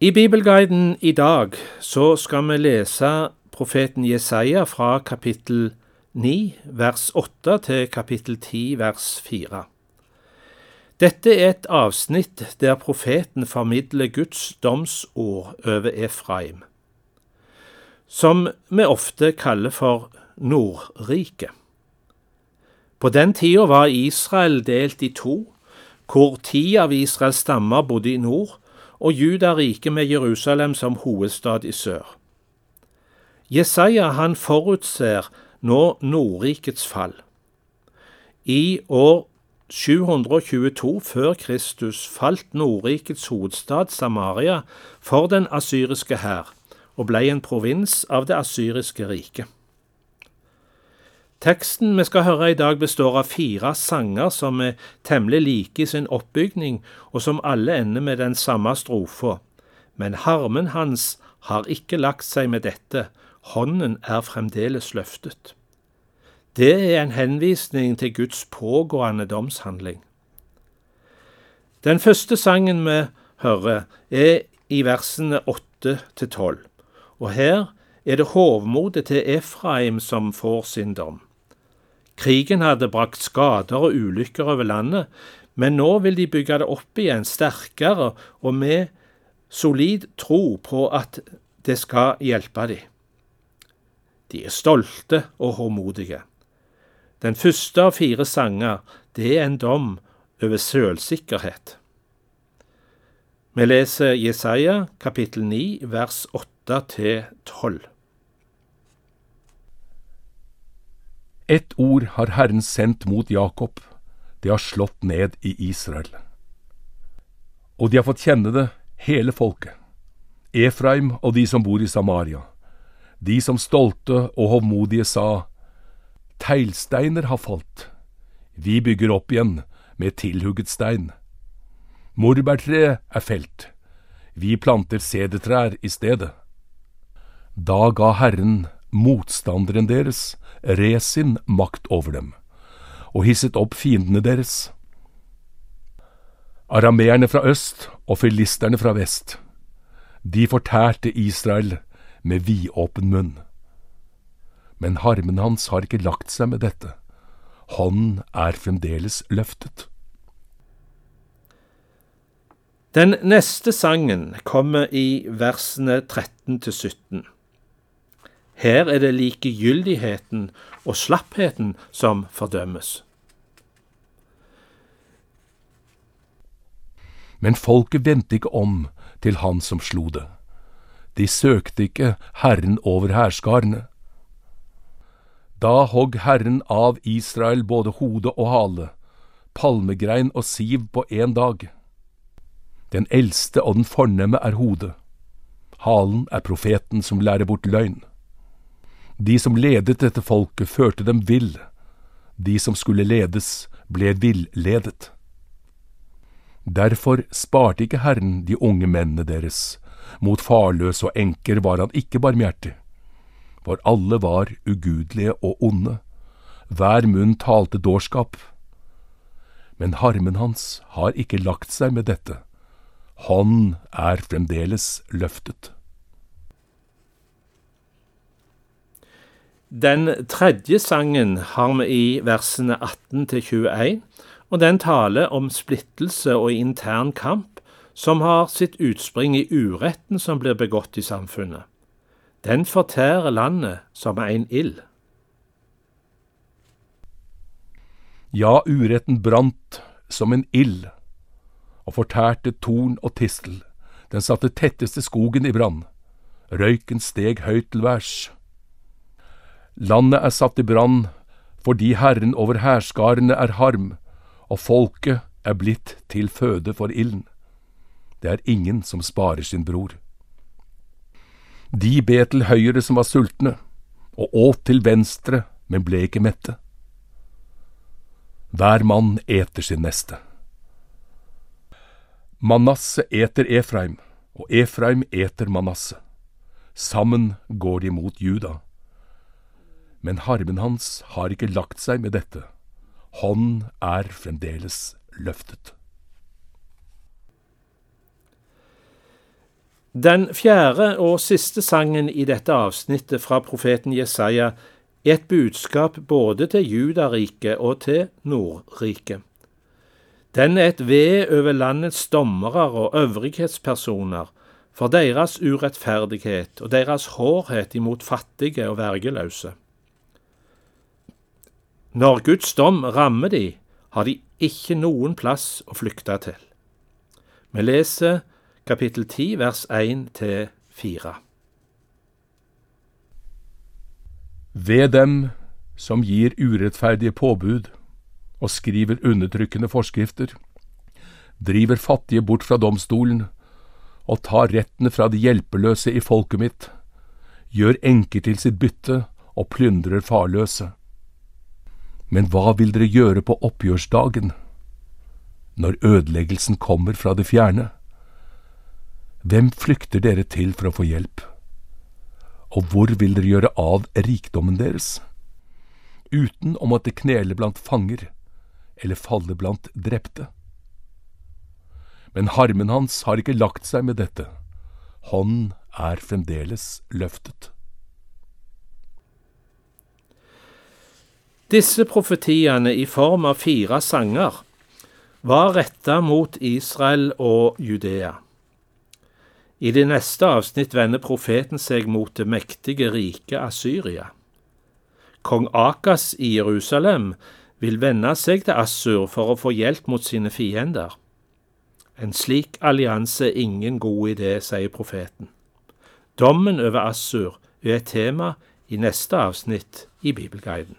I Bibelguiden i dag så skal vi lese profeten Jesaja fra kapittel 9 vers 8 til kapittel 10 vers 4. Dette er et avsnitt der profeten formidler Guds domsord over Efraim, som vi ofte kaller for Nordriket. På den tida var Israel delt i to, hvor ti av Israels stammer bodde i nord, og Juda rike med Jerusalem som hovedstad i sør. Jesaja han forutser nå Nordrikets fall. I år 722 før Kristus falt Nordrikets hovedstad Samaria for den asyriske hær og ble en provins av det asyriske riket. Teksten vi skal høre i dag består av fire sanger som er temmelig like i sin oppbygning, og som alle ender med den samme strofa. Men harmen hans har ikke lagt seg med dette, hånden er fremdeles løftet. Det er en henvisning til Guds pågående domshandling. Den første sangen vi hører, er i versene åtte til tolv, og her er det hovmodet til Efraim som får sin dom. Krigen hadde brakt skader og ulykker over landet, men nå vil de bygge det opp igjen sterkere og med solid tro på at det skal hjelpe dem. De er stolte og håndmodige. Den første av fire sanger, det er en dom over sølsikkerhet. Vi leser Jesaja kapittel 9 vers 8 til 12. Ett ord har Herren sendt mot Jakob, det har slått ned i Israel. Og de har fått kjenne det, hele folket. Efraim og de som bor i Samaria. De som stolte og hovmodige sa, Teglsteiner har falt, vi bygger opp igjen med tilhugget stein. Morbærtre er felt, vi planter sedertrær i stedet. Da ga Herren motstanderen deres Resin makt over dem, og hisset opp fiendene deres. Arameerne fra øst og filisterne fra vest, de fortærte Israel med vidåpen munn. Men harmen hans har ikke lagt seg med dette, hånden er fremdeles løftet. Den neste sangen kommer i versene 13 til 17. Her er det likegyldigheten og slappheten som fordømmes. Men folket vendte ikke om til han som slo det. De søkte ikke Herren over hærskarene. Da hogg Herren av Israel både hode og hale, palmegrein og siv på én dag. Den eldste og den fornemme er hodet. Halen er profeten som lærer bort løgn. De som ledet dette folket, førte dem vill. De som skulle ledes, ble villedet. Derfor sparte ikke Herren de unge mennene deres. Mot farløse og enker var han ikke barmhjertig. For alle var ugudelige og onde. Hver munn talte dårskap. Men harmen hans har ikke lagt seg med dette. Han er fremdeles løftet. Den tredje sangen har vi i versene 18 til 21, og den taler om splittelse og intern kamp som har sitt utspring i uretten som blir begått i samfunnet. Den fortærer landet som en ild. Ja, uretten brant som en ild og fortærte torn og tistel. Den satte tetteste skogen i brann. Røyken steg høyt til værs. Landet er satt i brann fordi Herren over hærskarene er harm, og folket er blitt til føde for ilden. Det er ingen som sparer sin bror. De bet til høyre som var sultne, og åt til venstre, men ble ikke mette. Hver mann eter sin neste. Manasse eter Efraim, og Efraim eter Manasse. Sammen går de mot Juda men harmen hans har ikke lagt seg med dette. Hånden er fremdeles løftet. Den fjerde og siste sangen i dette avsnittet fra profeten Jesaja er et budskap både til Judariket og til Nordriket. Den er et ved over landets dommere og øvrighetspersoner for deres urettferdighet og deres hårhet imot fattige og vergeløse. Når Guds dom rammer de, har de ikke noen plass å flykte til. Vi leser kapittel 10 vers 1-4. Ved dem som gir urettferdige påbud og skriver undertrykkende forskrifter, driver fattige bort fra domstolen og tar rettene fra de hjelpeløse i folket mitt, gjør enker til sitt bytte og plyndrer farløse. Men hva vil dere gjøre på oppgjørsdagen, når ødeleggelsen kommer fra det fjerne? Hvem flykter dere til for å få hjelp? Og hvor vil dere gjøre av rikdommen deres? Uten å måtte knele blant fanger eller falle blant drepte. Men harmen hans har ikke lagt seg med dette. Hånden er fremdeles løftet. Disse profetiene i form av fire sanger var retta mot Israel og Judea. I det neste avsnitt vender profeten seg mot det mektige riket Asyria. Kong Akas i Jerusalem vil vende seg til Assur for å få hjelp mot sine fiender. En slik allianse er ingen god idé, sier profeten. Dommen over Assur er et tema i neste avsnitt i Bibelguiden.